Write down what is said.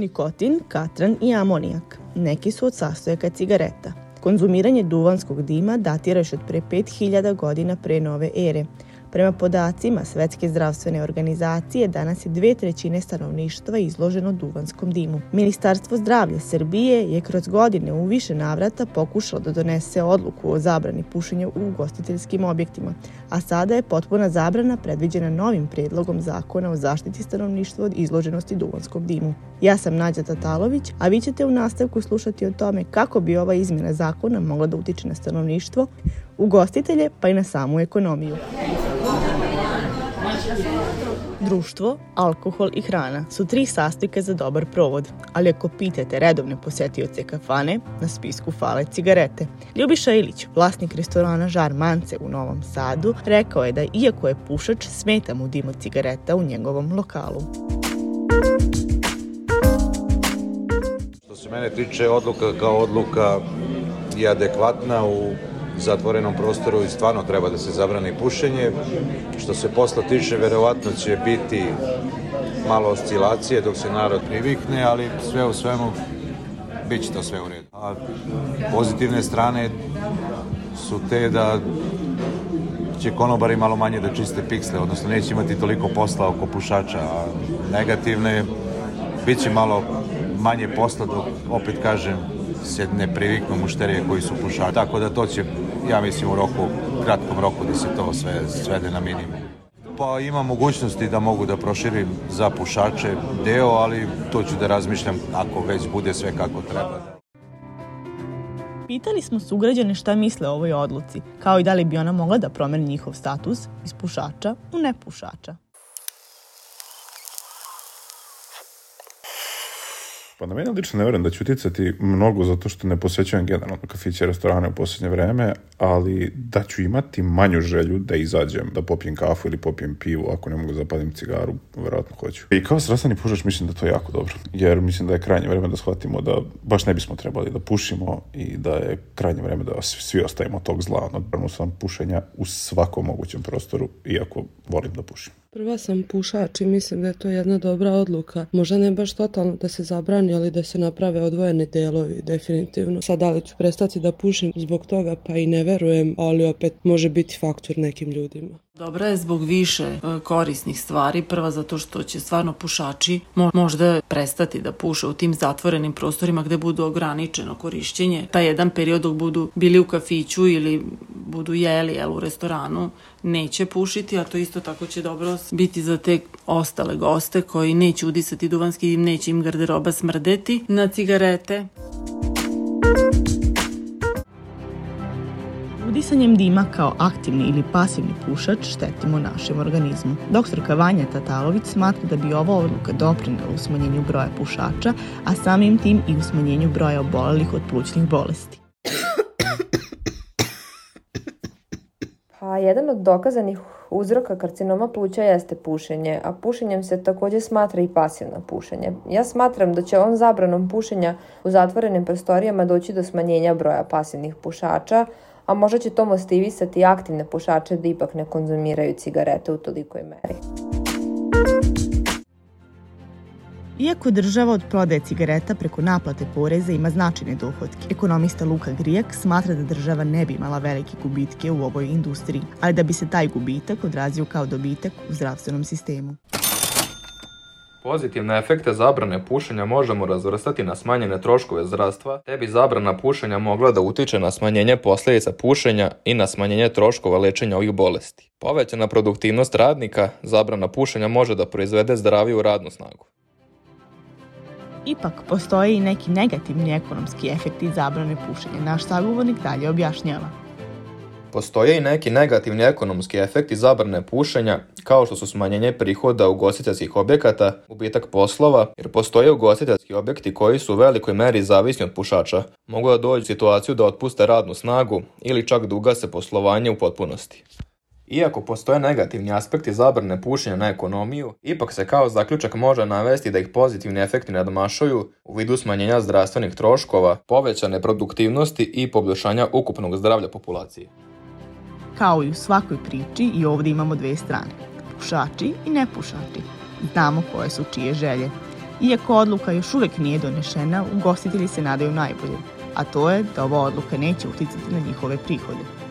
Nikotin, katran i amonijak. Neki su od sastojaka cigareta. Konzumiranje duvanskog dima datira još od pre 5000 godina pre nove ere – Prema podacima Svetske zdravstvene organizacije, danas je dve trećine stanovništva izloženo duvanskom dimu. Ministarstvo zdravlja Srbije je kroz godine u više navrata pokušalo da donese odluku o zabrani pušenja u ugostiteljskim objektima, a sada je potpuna zabrana predviđena novim predlogom zakona o zaštiti stanovništva od izloženosti duvanskom dimu. Ja sam Nađa Tatalović, a vi ćete u nastavku slušati o tome kako bi ova izmjena zakona mogla da utiče na stanovništvo, ugostitelje pa i na samu ekonomiju. Društvo, alkohol i hrana su tri sastojka za dobar provod, ali ako pitate redovne posetioce kafane, na spisku fale cigarete. Ljubiša Ilić, vlasnik restorana Žar Mance u Novom Sadu, rekao je da iako je pušač, smeta mu dim od cigareta u njegovom lokalu. Što se mene tiče, odluka kao odluka je adekvatna u zatvorenom prostoru i stvarno treba da se zabrani pušenje. Što se posla tiče, verovatno će biti malo oscilacije dok se narod privikne, ali sve u svemu bit će to sve u redu. A pozitivne strane su te da će konobari malo manje da čiste piksle, odnosno neće imati toliko posla oko pušača, a negativne bit će malo manje posla dok, opet kažem, se ne priviknu mušterije koji su pušači. Tako da to će ja mislim u roku, kratkom roku da se to sve svede na minimum. Pa ima mogućnosti da mogu da proširim za pušače deo, ali to ću da razmišljam ako već bude sve kako treba. Pitali smo sugrađane šta misle o ovoj odluci, kao i da li bi ona mogla da promeni njihov status iz pušača u nepušača. Pa na mene lično ne verujem da će uticati mnogo zato što ne posećujem generalno kafiće i restorane u poslednje vreme, ali da ću imati manju želju da izađem, da popijem kafu ili popijem pivu, ako ne mogu da zapadim cigaru, verovatno hoću. I kao srastani pušač mislim da to je jako dobro, jer mislim da je krajnje vreme da shvatimo da baš ne bismo trebali da pušimo i da je krajnje vreme da svi ostavimo tog zla, odbranu sam pušenja u svakom mogućem prostoru, iako volim da pušim. Prva sam pušač i mislim da je to jedna dobra odluka. Možda ne baš totalno da se zabrani, ali da se naprave odvojeni delovi, definitivno. Sad, ali da ću prestati da pušim zbog toga, pa i ne verujem, ali opet može biti faktor nekim ljudima. Dobra je zbog više e, korisnih stvari. Prva zato što će stvarno pušači možda prestati da puše u tim zatvorenim prostorima gde budu ograničeno korišćenje. Ta pa jedan period dok budu bili u kafiću ili budu jeli jel, u restoranu neće pušiti, a to isto tako će dobro biti za te ostale goste koji neće udisati duvanski i neće im garderoba smrdeti na cigarete. Udisanjem dima kao aktivni ili pasivni pušač štetimo našem organizmu. Doktorka Vanja Tatalović smatra da bi ova odluka doprinela u smanjenju broja pušača, a samim tim i u smanjenju broja obolelih od plućnih bolesti. jedan od dokazanih uzroka karcinoma pluća jeste pušenje, a pušenjem se takođe smatra i pasivno pušenje. Ja smatram da će on zabranom pušenja u zatvorenim prostorijama doći do smanjenja broja pasivnih pušača, a možda će to motivisati aktivne pušače da ipak ne konzumiraju cigarete u tolikoj meri. Iako država od prodaje cigareta preko naplate poreza ima značajne dohodke, ekonomista Luka Grijak smatra da država ne bi imala velike gubitke u ovoj industriji, ali da bi se taj gubitak odrazio kao dobitak u zdravstvenom sistemu. Pozitivne efekte zabrane pušenja možemo razvrstati na smanjene troškove zdravstva, te bi zabrana pušenja mogla da utiče na smanjenje posljedica pušenja i na smanjenje troškova lečenja ovih bolesti. Povećana produktivnost radnika, zabrana pušenja može da proizvede zdraviju radnu snagu. Ipak, postoje i neki negativni ekonomski efekti zabrane pušenja. Naš sagovornik dalje objašnjava. Postoje i neki negativni ekonomski efekti zabrane pušenja, kao što su smanjenje prihoda u ugostiteljskih objekata, gubitak poslova, jer postoje gostiteljski objekti koji su u velikoj meri zavisni od pušača, mogu da dođu u situaciju da otpuste radnu snagu ili čak duga da se poslovanje u potpunosti. Iako postoje negativni aspekti zabrane pušenja na ekonomiju, ipak se kao zaključak može navesti da ih pozitivni efekti nadmašaju u vidu smanjenja zdravstvenih troškova, povećane produktivnosti i poboljšanja ukupnog zdravlja populacije. Kao i u svakoj priči i ovde imamo dve strane, pušači i nepušači. Znamo koje su čije želje. Iako odluka još uvek nije donešena, ugostitelji se nadaju najbolje, a to je da ova odluka neće uticati na njihove prihode.